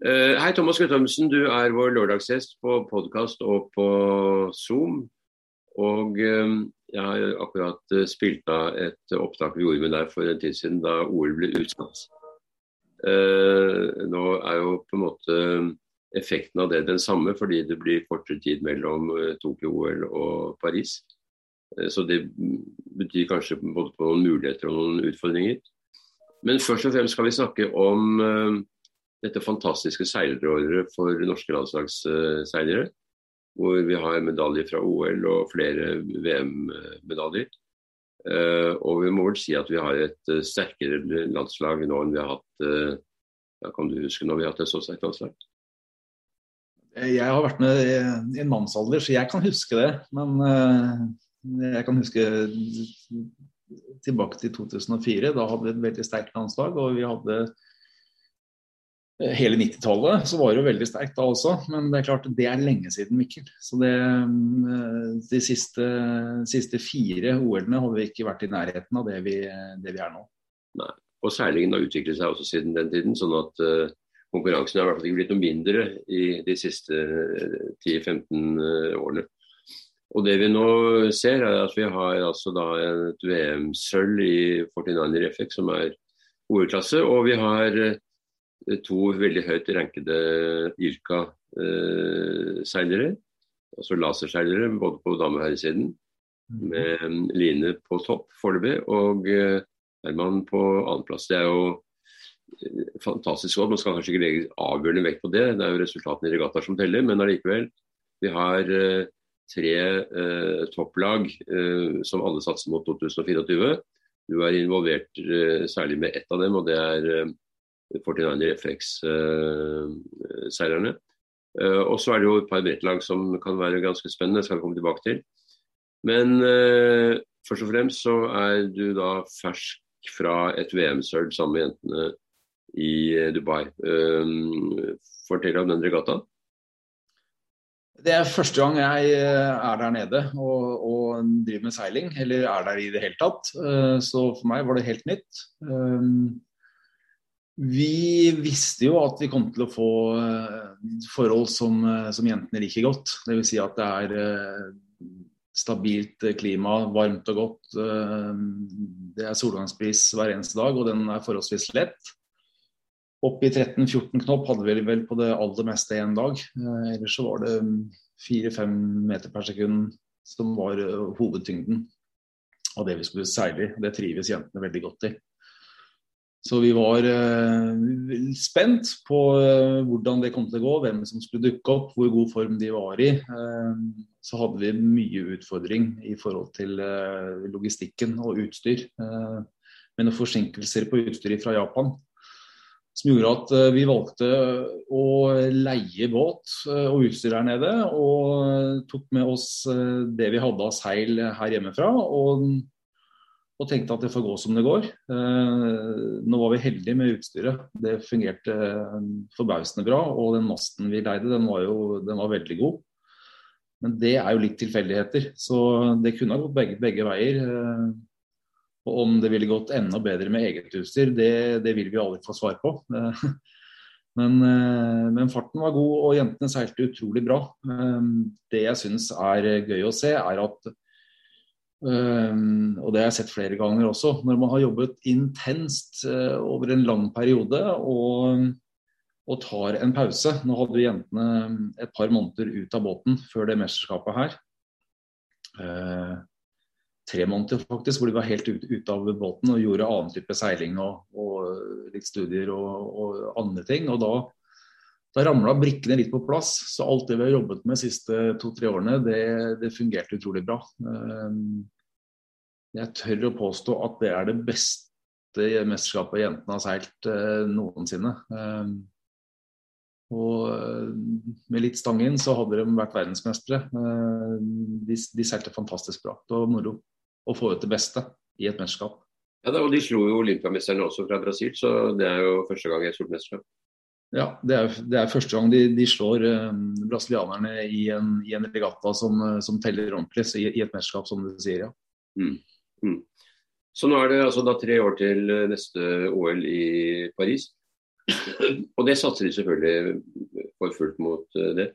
Uh, hei, Thomas Guttormsen. Du er vår lørdagsgjest på podkast og på Zoom. Og um, jeg har akkurat uh, spilt av et opptak vi gjorde med deg for en tid siden da OL ble utsatt. Nå er jo på en måte effekten av det den samme, fordi det blir kortere tid mellom Tokyo-OL og Paris. Så det betyr kanskje både på noen muligheter og noen utfordringer. Men først og fremst skal vi snakke om dette fantastiske seileråret for norske landslagsseilere. Hvor vi har medaljer fra OL og flere VM-medaljer. Uh, og vi må vel si at vi har et uh, sterkere landslag nå enn vi har hatt uh, ja, Kan du huske når vi har hatt et så sterkt landslag? Jeg har vært med i en mannsalder, så jeg kan huske det. Men jeg kan huske tilbake til 2004. Da hadde vi et veldig sterkt landslag. og vi hadde hele 90-tallet så var det jo veldig sterkt da også, men det er klart det er lenge siden, Mikkel. Så det, mm, De siste, siste fire OL-ene har vi ikke vært i nærheten av det vi, det vi er nå. Nei, og seilingen har utviklet seg også siden den tiden, sånn at uh, konkurransen har i hvert fall ikke blitt noe mindre i de siste 10-15 uh, årene. Og Det vi nå ser, er at vi har altså et VM-sølv i 49er FX, som er OL-klasse, og vi har uh, to veldig høyt rankede Ilka-seilere. Eh, altså laserseilere både på dame- og herresiden. Mhm. Med Line på topp foreløpig og eh, Herman på annenplass. Det er jo eh, fantastisk godt. Man skal kanskje ikke legge avgjørende vekt på det, det er jo resultatene i regattaer som teller. Men allikevel, vi har tre eh, topplag eh, som alle satser mot 2024. Du er involvert eh, særlig med ett av dem, og det er 49er FX-seilerne. Eh, og så er det jo et par brettlag som kan være ganske spennende, skal vi komme tilbake til. Men uh, først og fremst så er du da fersk fra et VM-sølv sammen med jentene i uh, Dubai. Fortell om den regattaen. Det er første gang jeg er der nede og, og, driver med seiling, eller er der i det hele tatt. Så for meg var det helt nytt. Vi visste jo at vi kom til å få eh, forhold som, eh, som jentene liker godt. Dvs. Si at det er eh, stabilt klima, varmt og godt. Det er solgangspris hver eneste dag, og den er forholdsvis lett. Opp i 13-14 knopp hadde vi vel på det aller meste en dag. Ellers så var det 4-5 meter per sekund som var hovedtyngden av det vi skulle seile i. Det trives jentene veldig godt i. Så vi var uh, spent på uh, hvordan det kom til å gå, hvem som skulle dukke opp, hvor god form de var i. Uh, så hadde vi mye utfordring i forhold til logistikken og utstyr. med noen forsinkelser på utstyret fra Japan. Som gjorde at vi valgte å leie båt og utstyr her nede. Og tok med oss det vi hadde av seil her hjemmefra. og og tenkte at det får gå som det går. Eh, nå var vi heldige med utstyret. Det fungerte eh, forbausende bra. Og den masten vi leide, den var jo den var veldig god. Men det er jo litt tilfeldigheter. Så det kunne ha gått begge, begge veier. Eh, og om det ville gått enda bedre med eget utstyr, det, det vil vi aldri få svar på. Men, men, farten var god, og jentene seilte utrolig bra. Det jeg syns er gøy å se, er at Um, og det har jeg sett flere ganger også. Når man har jobbet intenst uh, over en lang periode og, og, tar en pause Nå hadde jentene et par måneder ut av båten før det mesterskapet her. Uh, tre måneder faktisk, hvor de var helt ute ut av båten og gjorde annen type seiling og, og litt studier og, og, andre ting. Og da, da ramla brikkene litt på plass. Så alt det vi har jobbet med de siste to-tre årene, det, det, fungerte utrolig bra. Um, jeg tør å påstå at det er det beste mesterskapet jentene har seilt eh, noensinne. Eh, og eh, med litt stang inn så hadde de vært verdensmestere. Eh, de, de, seilte fantastisk bra. Det var moro å få ut det beste i et mesterskap. Ja, da, og De slo jo olympiamesterne også fra Brasil, så det er jo første gang i et stort mesterskap. Ja, det er, det er, første gang de, de slår eh, brasilianerne i en, i en regatta som, som, teller ordentlig i, i, et mesterskap, som du sier. ja. Mm. Mm. Så nå er det altså da tre år til eh, neste OL i Paris. Og det satser de selvfølgelig for fullt mot det.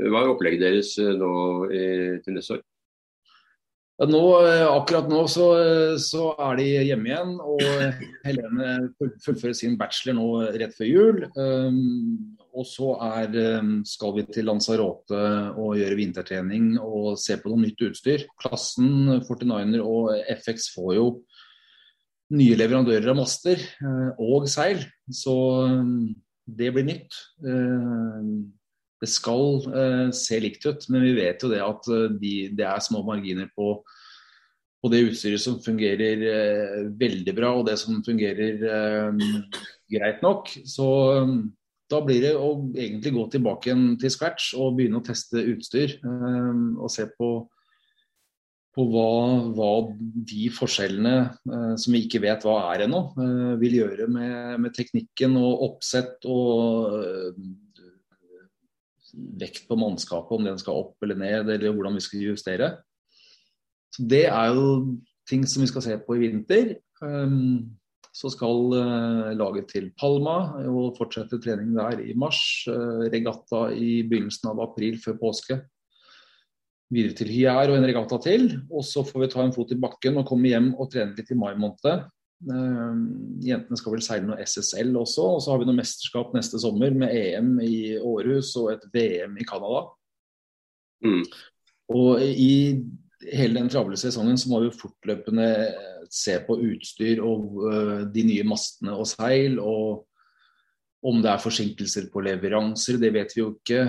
Hva er opplegget deres nå i, til neste år? Nå, akkurat nå så, så, er de hjemme igjen, og Helene fullfører sin bachelor nå rett før jul. Um, og så er, skal vi til Lanzarote og gjøre vintertrening og se på noe nytt utstyr. Klassen 49er og FX får jo nye leverandører av master eh, og seil. Så eh, det blir nytt. Eh, det skal se likt ut, men vi vet jo det at de, det er små marginer på, på, det utstyret som fungerer veldig bra, og det som fungerer greit nok. Så da blir det å egentlig gå tilbake igjen til scratch og begynne å teste utstyr. og se på på hva, hva, de forskjellene eh, som vi ikke vet hva er ennå, eh, vil gjøre med, med, teknikken og oppsett og eh, vekt på mannskapet, om den skal opp eller ned, eller hvordan vi skal justere. Så Det er jo ting som vi skal se på i vinter. Um, så skal uh, laget til Palma og fortsette trening der i mars. Uh, regatta i begynnelsen av april før påske videre til Hyær og en regatta til. Og så får vi ta en fot i bakken og komme hjem og trene litt i mai måned. Uh, jentene skal vel seile noe SSL også, og så har vi noe mesterskap neste sommer med EM i Århus og et VM i Canada. Mm. Og i hele den travle sesongen så må vi fortløpende se på utstyr og uh, de nye mastene og seil. og om det er forsinkelser på leveranser, det vet vi jo ikke.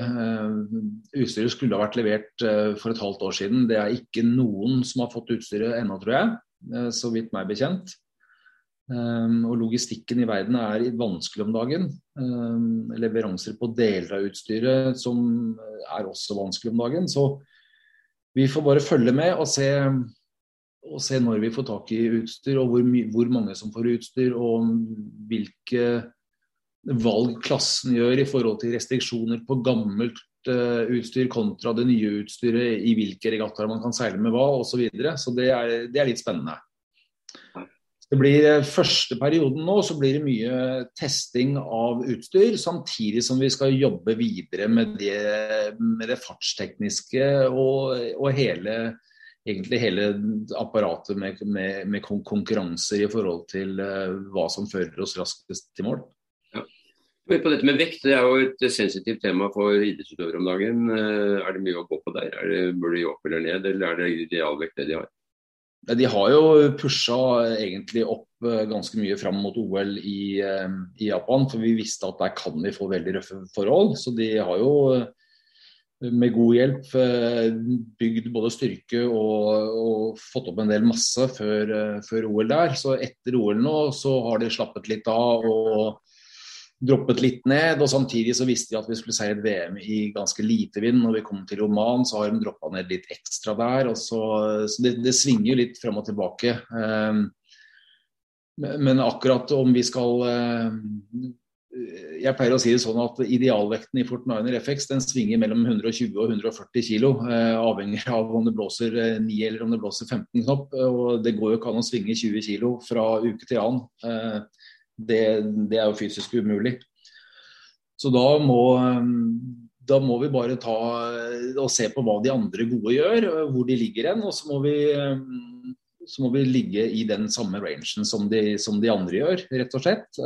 Utstyret skulle ha vært levert for et halvt år siden. Det er ikke noen som har fått utstyret ennå, tror jeg. Så vidt meg bekjent. Um, og logistikken i verden er vanskelig om dagen. Um, leveranser på deler av utstyret som er også vanskelig om dagen. Så vi får bare følge med og se, og se når vi får tak i utstyr, og hvor, hvor mange som får utstyr, og hvilke valg klassen gjør i forhold til restriksjoner på gammelt uh, utstyr kontra det nye utstyret, i hvilke regattaer man kan seile med hva osv. Så, videre. så det er, det er, litt spennende. Det blir eh, Første perioden nå så blir det mye testing av utstyr, samtidig som vi skal jobbe videre med det, med det fartstekniske og, og hele, hele apparatet med, med, med, konkurranser i forhold til uh, hva som fører oss raskest til mål. På dette med vekt, det er jo et sensitivt tema for idrettsutøvere om dagen. Eh, er det mye å gå på der? Er det, bør de opp eller ned, eller er det idealvekt det de har? De har jo pusha egentlig opp eh, ganske mye fram mot OL i, eh, i, Japan. For vi visste at der kan vi få veldig røffe forhold. Så de har jo med god hjelp bygd både styrke og, og fått opp en del masse før, før, OL der. Så etter OL nå så har de slappet litt av. og droppet litt ned. og Samtidig så visste vi at vi skulle seile et VM i ganske lite vind. Når vi kom til Oman, så har de droppa ned litt ekstra der. Så, så, det, det svinger jo litt frem og tilbake. Um, men akkurat om vi skal um, Jeg pleier å si det sånn at idealvekten i Fortniner FX den svinger mellom 120 og 140 kg. Uh, avhengig av om det blåser 9 uh, eller om det blåser 15 knopp. og Det går jo ikke an å svinge 20 kg fra uke til annen. Det, det, er jo fysisk umulig. Så da må, da må vi bare ta og se på hva de andre gode gjør, hvor de ligger hen. Og så må vi, så må vi ligge i den samme rangen som de, som de andre gjør, rett og slett.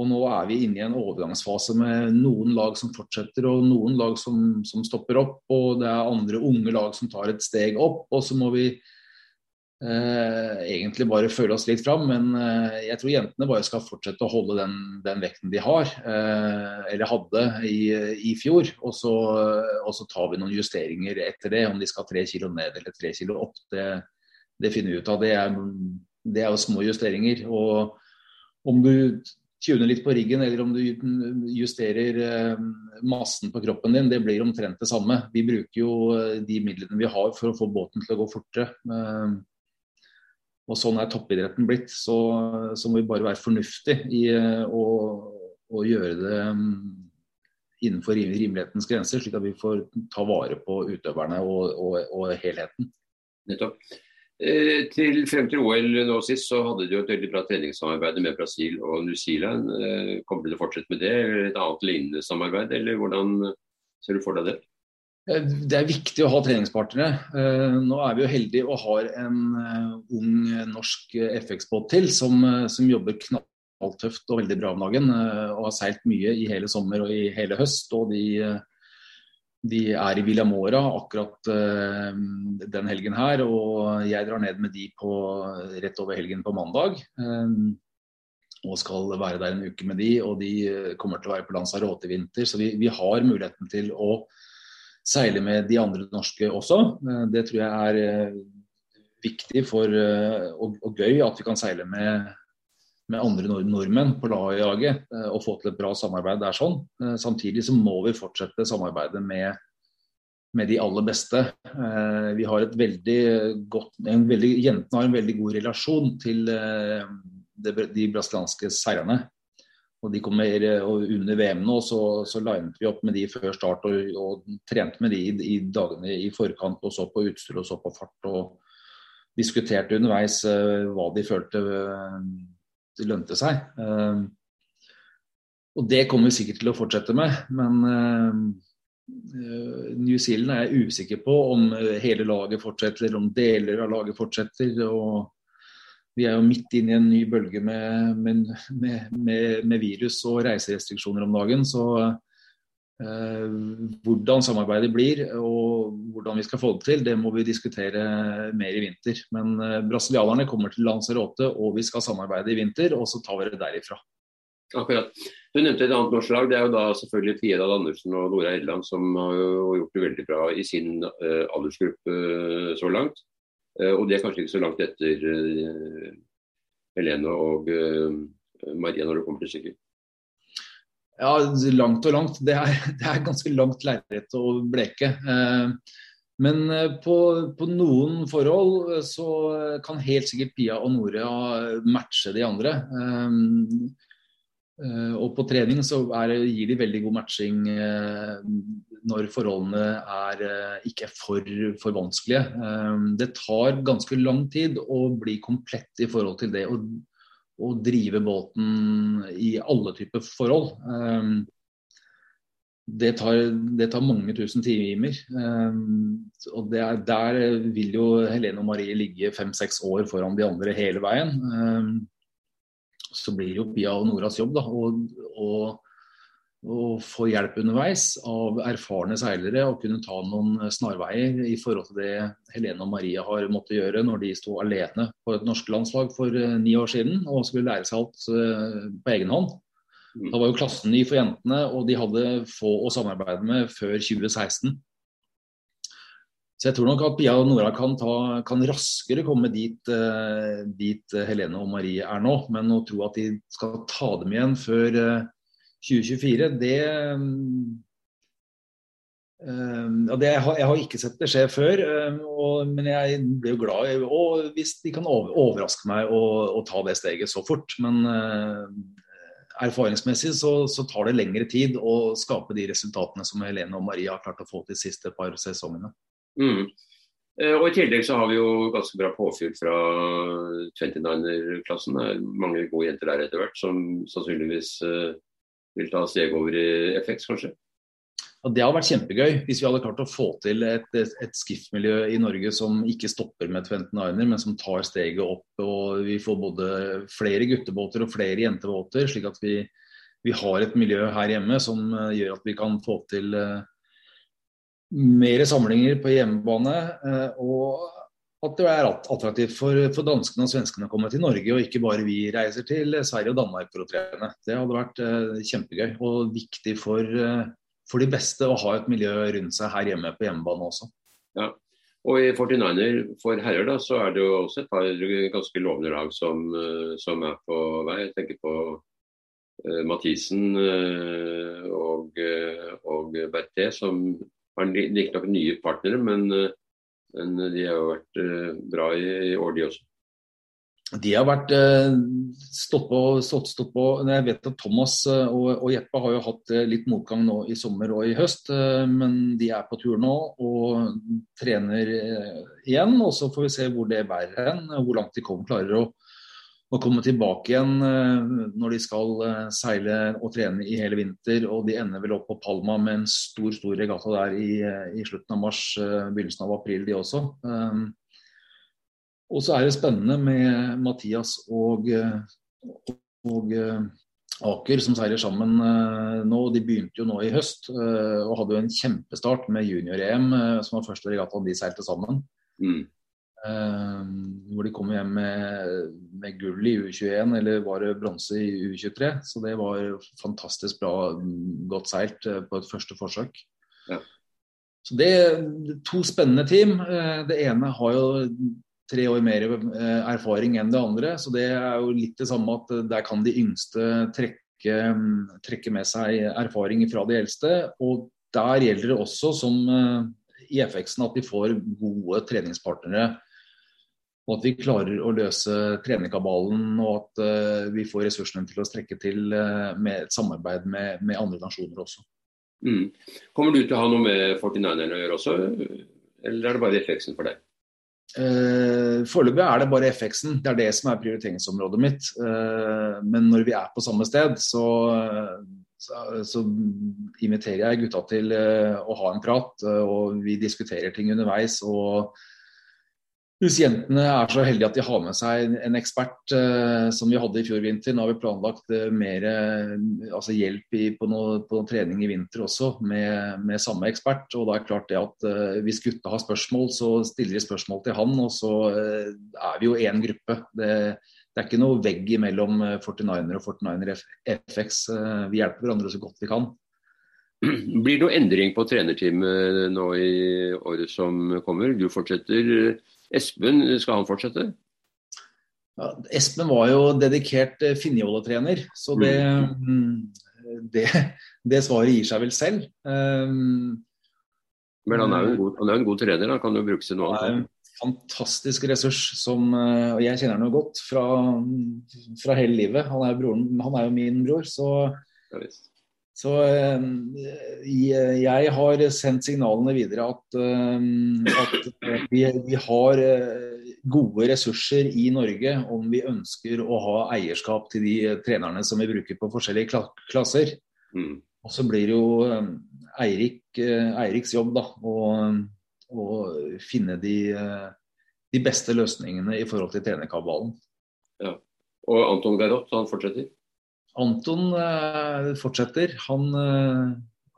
Og nå er vi inne i en overgangsfase med noen lag som fortsetter og noen lag som, som stopper opp. Og det er andre unge lag som tar et steg opp. Og så må vi egentlig bare føle oss litt fram. Men eh, jeg tror jentene bare skal fortsette å holde den, den vekten de har, eh, eller hadde i, i fjor. Og så, og så, tar vi noen justeringer etter det. Om de skal tre kilo ned eller tre kilo opp, det, det finner vi ut av. Det er, det er jo små justeringer. og om du tuner litt på riggen, eller om du justerer eh, massen på kroppen din, det blir omtrent det samme. Vi bruker jo eh, de midlene vi har for å få båten til å gå fortere. Og sånn er toppidretten blitt. Så, så må vi bare være fornuftige i eh, å, å gjøre det mm, innenfor rimelighetens grenser, slik at vi får ta vare på utøverne og, og, og helheten. Nettopp. Eh, til Frem til OL nå sist så hadde de jo et veldig bra treningssamarbeid med Brasil og New Zealand. Eh, kommer du til å fortsette med det, eller et annet lignende samarbeid, eller hvordan ser du for deg det? Eh, det er viktig å ha treningspartnere. Nå er vi jo heldige og har en ung norsk FX-båt til som, som jobber knalltøft og veldig bra om dagen. Og har seilt mye i hele sommer og i hele høst. og de de er i Villa Mora akkurat den helgen her, og jeg drar ned med de på, rett over helgen på mandag. Og skal være der en uke med de, og de kommer til å være på Lanzarote i vinter. Så vi, vi, har muligheten til å seile med de andre norske også. Uh, det tror jeg er uh, viktig for, og, og, gøy at vi kan seile med med andre nordmenn på laget eh, og få til et bra samarbeid der sånn. Eh, samtidig så må vi fortsette samarbeidet med, med de aller beste. Eh, vi har et veldig godt, en veldig, Jentene har en veldig god relasjon til de brasilianske seirerne. Og de kommer, og Under VM nå så, så linet vi opp med de før start og, og trente med de i, i, dagene i forkant. og Så på utstyr og så på fart. og Diskuterte underveis uh, hva de følte uh, det lønte seg. Uh, og det kommer vi sikkert til å fortsette med. Men eh, New Zealand er jeg usikker på om eh, hele laget fortsetter, om deler av laget fortsetter. og vi er jo midt inne i en ny bølge med, med, med, med virus og reiserestriksjoner om dagen. Så Eh, hvordan samarbeidet blir og hvordan vi skal få det til, det må vi diskutere mer i vinter. Men eh, brasilianerne kommer til Lanzarote og vi skal samarbeide i vinter, og så tar vi det derifra. Akkurat. Du nevnte et annet norsk lag. Det er jo da selvfølgelig Fiedal Andersen og Nora Edland som har gjort det veldig bra i sin uh, aldersgruppe så langt. Uh, og de er kanskje ikke så langt etter Helene og Maria når det kommer til stykket. Ja, langt og langt. Det er, det er ganske langt lerret å bleke. Eh, men eh, på, på, noen forhold eh, så kan helt sikkert Pia og Nora matche de andre. Og på trening så er, gir de veldig god matching når forholdene er, ikke er for, for vanskelige. Det tar ganske lang tid å bli komplett i forhold til det. Og å drive båten i alle typer forhold. Det tar, det tar, mange tusen timer. Og er, Der vil jo Helene og Marie ligge fem-seks år foran de andre hele veien. Så blir jo Pia og Noras jobb da, å å få hjelp underveis av erfarne seilere og kunne ta noen snarveier i forhold til det Helene og Maria har måttet gjøre når de sto alene på et norsk landslag for uh, ni år siden og skulle lære seg alt uh, på egen hånd. Mm. Da var jo klassen ny for jentene, og de hadde få å samarbeide med før 2016. Så jeg tror nok at Pia og Nora kan, ta, kan raskere komme dit, uh, dit, Helene og Marie er nå. Men å tro at de skal ta dem igjen før 2024, det Um, ja, det, jeg, har, jeg, har, ikke sett det skje før, og, men jeg blir jo glad og hvis de kan over, overraske meg og, og, ta det steget så fort. Men erfaringsmessig så, så, tar det lengre tid å skape de resultatene som Helene og Marie har klart å få de siste par sesongene. Mm. Uh, og I tillegg så har vi jo ganske bra påfyll fra 29-er-klassen. Mange gode jenter der etter hvert som sannsynligvis uh, vil ta steg over i FX, kanskje? Ja, det hadde vært kjempegøy hvis vi hadde klart å få til et, et, et skiftmiljø i Norge som ikke stopper med 29er, men som tar steget opp. og Vi får både flere guttebåter og flere jentebåter, slik at vi, vi har et miljø her hjemme som uh, gjør at vi kan få til uh, mer samlinger på hjemmebane. Uh, og at det er attraktivt for, for, danskene og svenskene å komme til Norge, og ikke bare vi reiser til Sverige og Danmark for å trene. Det hadde vært uh, kjempegøy og viktig for, uh, for, de beste å ha et miljø rundt seg her hjemme på hjemmebane også. Ja, og I 49er for herrer da, så er det jo også et par ganske lovende lag som, uh, som er på vei. Jeg tenker på Mathisen og, og Berté, som har riktignok nye partnere, men men de har jo vært eh, bra i, i år, de også. de har vært eh, stått på, stått, stått på Jeg vet at Thomas eh, og, og, Jeppe har jo hatt eh, litt motgang nå i sommer og i høst, men de er på tur nå og trener igjen. og Så får vi se hvor det bærer hen, hvor langt de kommer, klarer å, å, komme tilbake igjen når de skal seile og trene i hele vinter. og De ender vel opp på Palma med en stor stor regatta der i, i slutten av mars, begynnelsen av april, de også. Og så er det spennende med Mathias og, og Aker som seiler sammen nå. De begynte jo nå i høst og hadde jo en kjempestart med junior-EM, som var første regattaen de seilte sammen. Mm. Hvor de kom hjem med, med, gull i U21, eller var det bronse i U23. Så det var fantastisk bra, godt seilt på et første forsøk. Ja. Så det er to spennende team. Det ene har jo tre år mer eh, erfaring enn det andre. Så det er jo litt det samme at eh, der kan de yngste trekke, mm, trekke med seg erfaring fra de eldste. Og der gjelder det også, som eh, i FX-en, at de får gode treningspartnere. Og at vi klarer å løse trenerkabalen, og at uh, vi får ressursene til å strekke til uh, med et samarbeid med, med andre nasjoner også. Mm. Kommer du til å ha noe med 49erne å gjøre også, eller er det bare FX-en for deg? Uh, Foreløpig er det bare FX-en. Det er det som er prioriteringsområdet mitt. Uh, men når vi er på samme sted, så, så, så inviterer jeg gutta til å ha en prat. og vi diskuterer ting underveis. og hvis jentene er så heldige at de har med seg en ekspert eh, som vi hadde i fjor vinter. Nå har vi planlagt eh, mer eh, altså hjelp i, på, noe, på, noe, trening i vinter også med, med, samme ekspert. og da er klart det at eh, Hvis gutta har spørsmål, så stiller de spørsmål til han. Og så eh, er vi jo én gruppe. Det, det, er ikke noe vegg mellom 49er og 49er FX. Eh, vi hjelper hverandre så godt vi kan. Blir det noe endring på trenerteamet nå i året som kommer? Du fortsetter Espen, skal han fortsette? Ja, Espen var jo dedikert eh, Finjåle-trener, så det, mm. det, det, svaret gir seg vel selv. Um, Men han er jo en god, han er en god trener, han kan jo bruke seg noe annet. En Fantastisk ressurs, som, eh, og jeg kjenner han jo godt fra, fra hele livet. Han er, broren, han er jo min bror, så ja, så eh, jeg har sendt signalene videre at, eh, at vi, vi, har eh, gode ressurser i Norge om vi ønsker å ha eierskap til de trenerne som vi bruker på forskjellige klasser. Mm. Og så blir det jo Eirik, Eiriks jobb da, å finne de, de, beste løsningene i forhold til trenerkabalen. Ja. Og Anton Geirot, han fortsetter? Anton eh, fortsetter. Han, eh,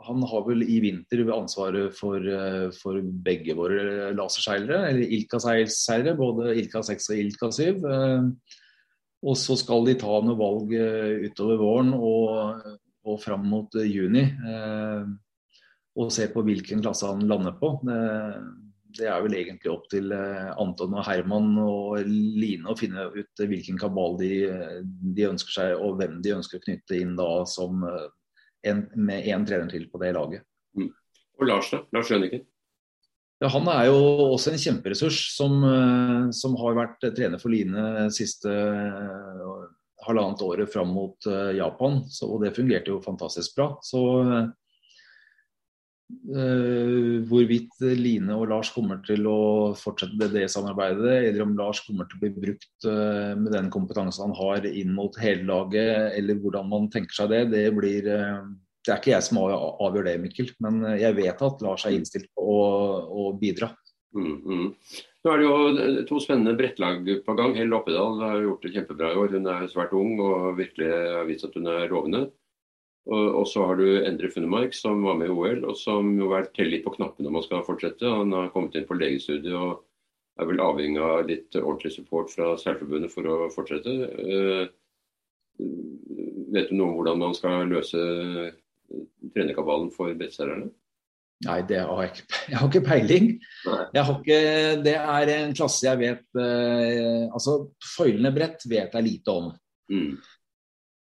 han, har vel i vinter ansvaret for, eh, for begge våre laserseilere, eller Ilka-seilere, både Ilka 6 og Ilka 7. Og så skal de ta noe valg utover våren og, og fram mot juni. Og se på hvilken klasse han lander på. Det, er vel egentlig opp til eh, Anton og Herman og Line å finne ut hvilken kabal de, de ønsker seg, og hvem de ønsker å knytte inn da som eh, en, med én trener til på det laget. Mm. Og Lars da? Lars Rønniken? Ja, han er jo også en kjemperessurs som, eh, som har vært trener for Line siste halvannet året fram mot Japan. Så, og det fungerte jo fantastisk bra. Så hvorvidt Line og Lars kommer til å fortsette det, det samarbeidet, eller om Lars kommer til å bli brukt uh, med den kompetansen han har inn mot hele laget, eller hvordan man tenker seg det, det blir uh, Det er ikke jeg som avgjør det, Mikkel, men jeg vet at Lars er innstilt på å, å bidra. Mm, mm. Nå er det jo to spennende brettlag på gang. Hell Oppedal har gjort det kjempebra i år. Hun er svært ung og virkelig har vist at hun er lovende. Og, så har du Endre Funnemark, som var med i OL, og som jo har teller litt på knappene om han skal fortsette. Han har kommet inn på legestudiet og er vel avhengig av litt ordentlig support fra Seilforbundet for å fortsette. Uh, vet du noe om hvordan man skal løse trenerkabalen for brettseilerne? Nei, det har jeg ikke. Jeg har ikke peiling. Jeg har ikke, det er en klasse jeg vet uh, Altså, foilende brett vet jeg lite om. Mm.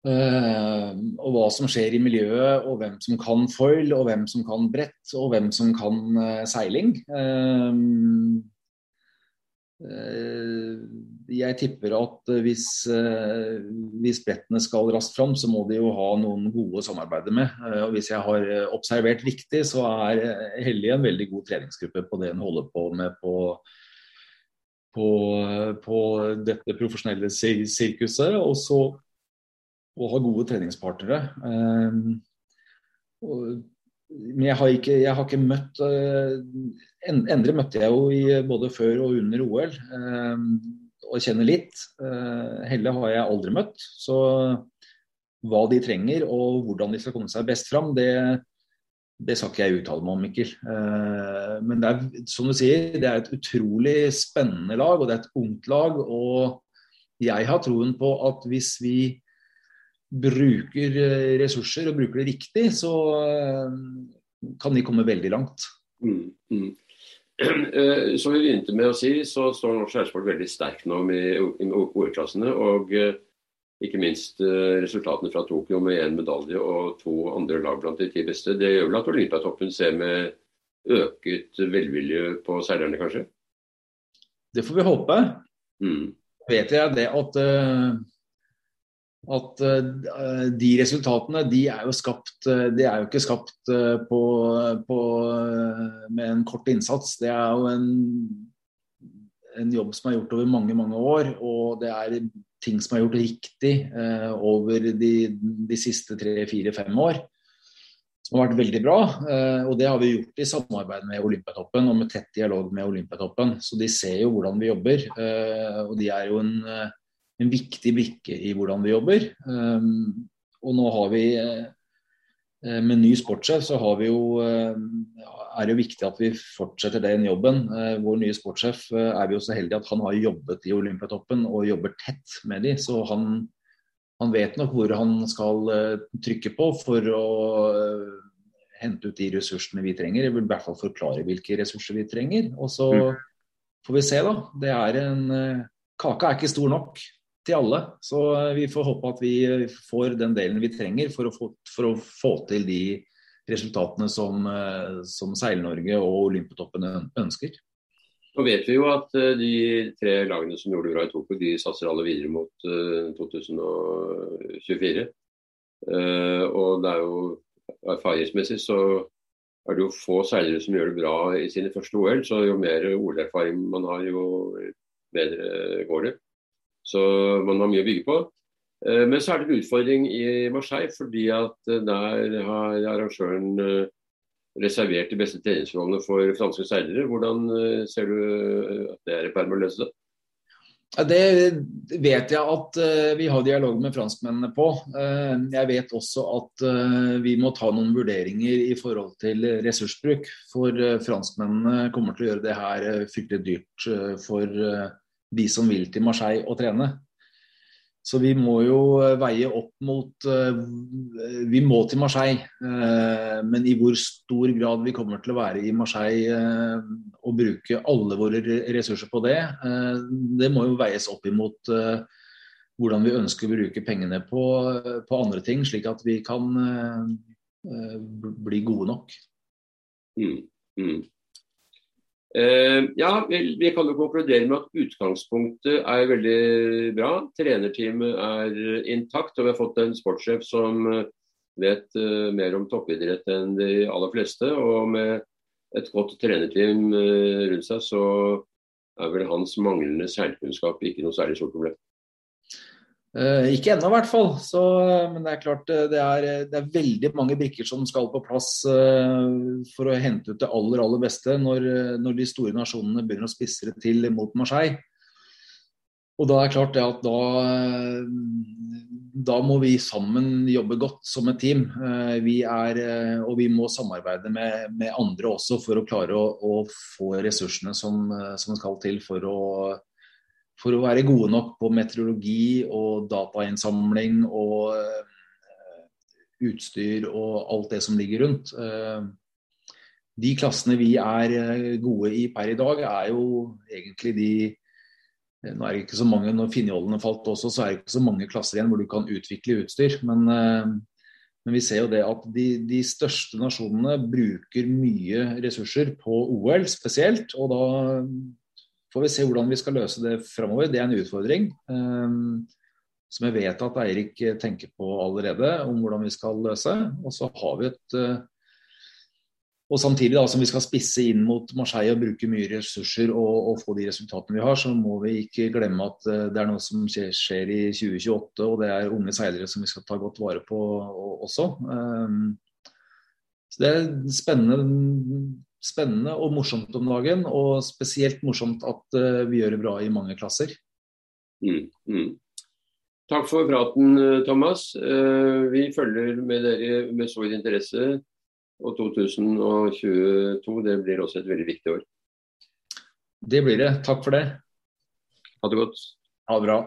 Uh, og hva som skjer i miljøet, og hvem som kan foil, og hvem som kan brett, og hvem som kan uh, seiling. Eh, jeg tipper at hvis, eh, hvis brettene skal raskt fram, så må de jo ha noen gode å samarbeide med. Eh, og Hvis jeg har observert riktig, så er Hellig en veldig god treningsgruppe på det hun holder på med på, på, på dette profesjonelle sirkuset. Og så å ha gode treningspartnere. Men jeg har ikke, jeg har ikke møtt Endre møtte jeg jo i både før og under OL, eh, og kjenner litt. Eh, Helle har jeg aldri møtt. Så hva de trenger og hvordan de skal komme seg best fram, det, det skal ikke jeg uttale meg om, Mikkel. Eh, men det er, som du sier, det er et utrolig spennende lag, og det er et ungt lag. Og jeg har troen på at hvis vi bruker ressurser og bruker det riktig, så kan de komme veldig langt. Mm, mm. Eh, som vi begynte med å si, så står norsk skjærsport veldig sterkt nå med OL-klassene. Og eh, ikke minst eh, resultatene fra Tokyo med én medalje og to andre lag blant de ti beste. Det gjør vel at Olympiatoppen ser med øket velvilje på seilerne, kanskje? Det får vi håpe. Mm. Vet jeg det at at uh, de resultatene de er jo skapt uh, De er jo ikke skapt uh, på, på, med en kort innsats. Det er jo en, en, jobb som er gjort over mange mange år. Og det er ting som er gjort riktig over de, de siste tre, fire, fem år. Som har vært veldig bra. og det har vi gjort i samarbeid med Olympiatoppen og med tett dialog med Olympiatoppen. Så de ser jo hvordan vi jobber. og de er jo en en viktig brikke i hvordan vi jobber. Um, og nå har vi eh, med ny sportssjef så har vi jo, eh, er det jo viktig at vi fortsetter den jobben. Eh, vår nye sportssjef er vi jo så heldige at han har jobbet i Olympiatoppen og jobber tett med de, så han, han vet nok hvor han skal trykke på for å hente ut de ressursene vi trenger. Jeg vil i hvert fall forklare hvilke ressurser vi trenger. Og så mm. får vi se, da. Det er en Kaka er ikke stor nok til alle. Så eh, vi får håpe at vi eh, får den delen vi trenger for å få, for å få til de resultatene som, eh, som Seil-Norge og Olympiatoppen ønsker. Nå vet vi jo at de tre lagene som gjorde det bra i Tokyo, de satser alle videre mot 2024. Og det er jo erfaringsmessig så er det jo få seilere som gjør det bra i sine første OL. Så jo mer OL-erfaring man har, jo bedre går det. Så man har mye å bygge på. Eh, men så er det en utfordring i Marseille, fordi at eh, der har arrangøren eh, reservert de beste treningsforholdene for franske seilere. Hvordan ser du at det er i ferd med å løse det? Det vet jeg at vi har dialog med franskmennene på. Jeg vet også at vi må ta noen vurderinger i forhold til ressursbruk. For franskmennene kommer til å gjøre det her fryktelig dyrt for de som vil til Marseille og trene. Så vi må jo eh, veie opp mot eh, Vi må til Marseille, eh, men i hvor stor grad vi kommer til å være i Marseille og bruke alle våre ressurser på det, det må jo veies opp imot hvordan vi ønsker å bruke pengene på, på andre ting, slik at vi kan bli gode nok. Mm, mm. Uh, ja, vi, vi, kan jo konkludere med at utgangspunktet er veldig bra. Trenerteamet er intakt, og vi har fått en sportssjef som eh, vet uh, mer om toppidrett enn de aller fleste. Og med et godt trenerteam rundt seg, så er vel hans manglende seilkunnskap ikke noe særlig stort problem. Uh, ikke ennå, i hvert fall. Så, men det er klart eh, det er, det er, veldig mange brikker som skal på plass for å hente ut det aller aller beste når, når, de store nasjonene begynner å spisse det til mot Marseille. Og da er det klart det at da, da må vi sammen jobbe godt som et team. Vi er, og vi må samarbeide med, med, andre også for å klare å, å få ressursene som, som skal til for å for å være gode nok på meteorologi og datainnsamling og uh, utstyr og alt det som ligger rundt. Uh, de klassene vi er eh, gode i per i dag, er jo egentlig de Nå er det ikke så mange, Når finjollene falt også, så er det ikke så mange klasser igjen hvor du kan utvikle utstyr. Men, men vi ser jo det at de, de, største nasjonene bruker mye ressurser på OL spesielt. Og da får vi se hvordan vi skal løse det framover. Det er en utfordring. Som jeg vet at Eirik tenker på allerede, om hvordan vi skal løse. Og så har vi et og samtidig da, som vi skal spisse inn mot Marseille og bruke mye ressurser og, og, få de resultatene vi har, så må vi ikke glemme at uh, det er noe som skjer, skjer, i 2028, og det er unge seilere som vi skal ta godt vare på også. Um, så Det er spennende, spennende, og morsomt om dagen, og spesielt morsomt at uh, vi gjør det bra i mange klasser. Mm, mm. Takk for praten, Thomas. Uh, vi følger med dere med stor interesse og 2022 det blir også et veldig viktig år. Det blir det. Takk for det. Ha det godt. Ha det bra.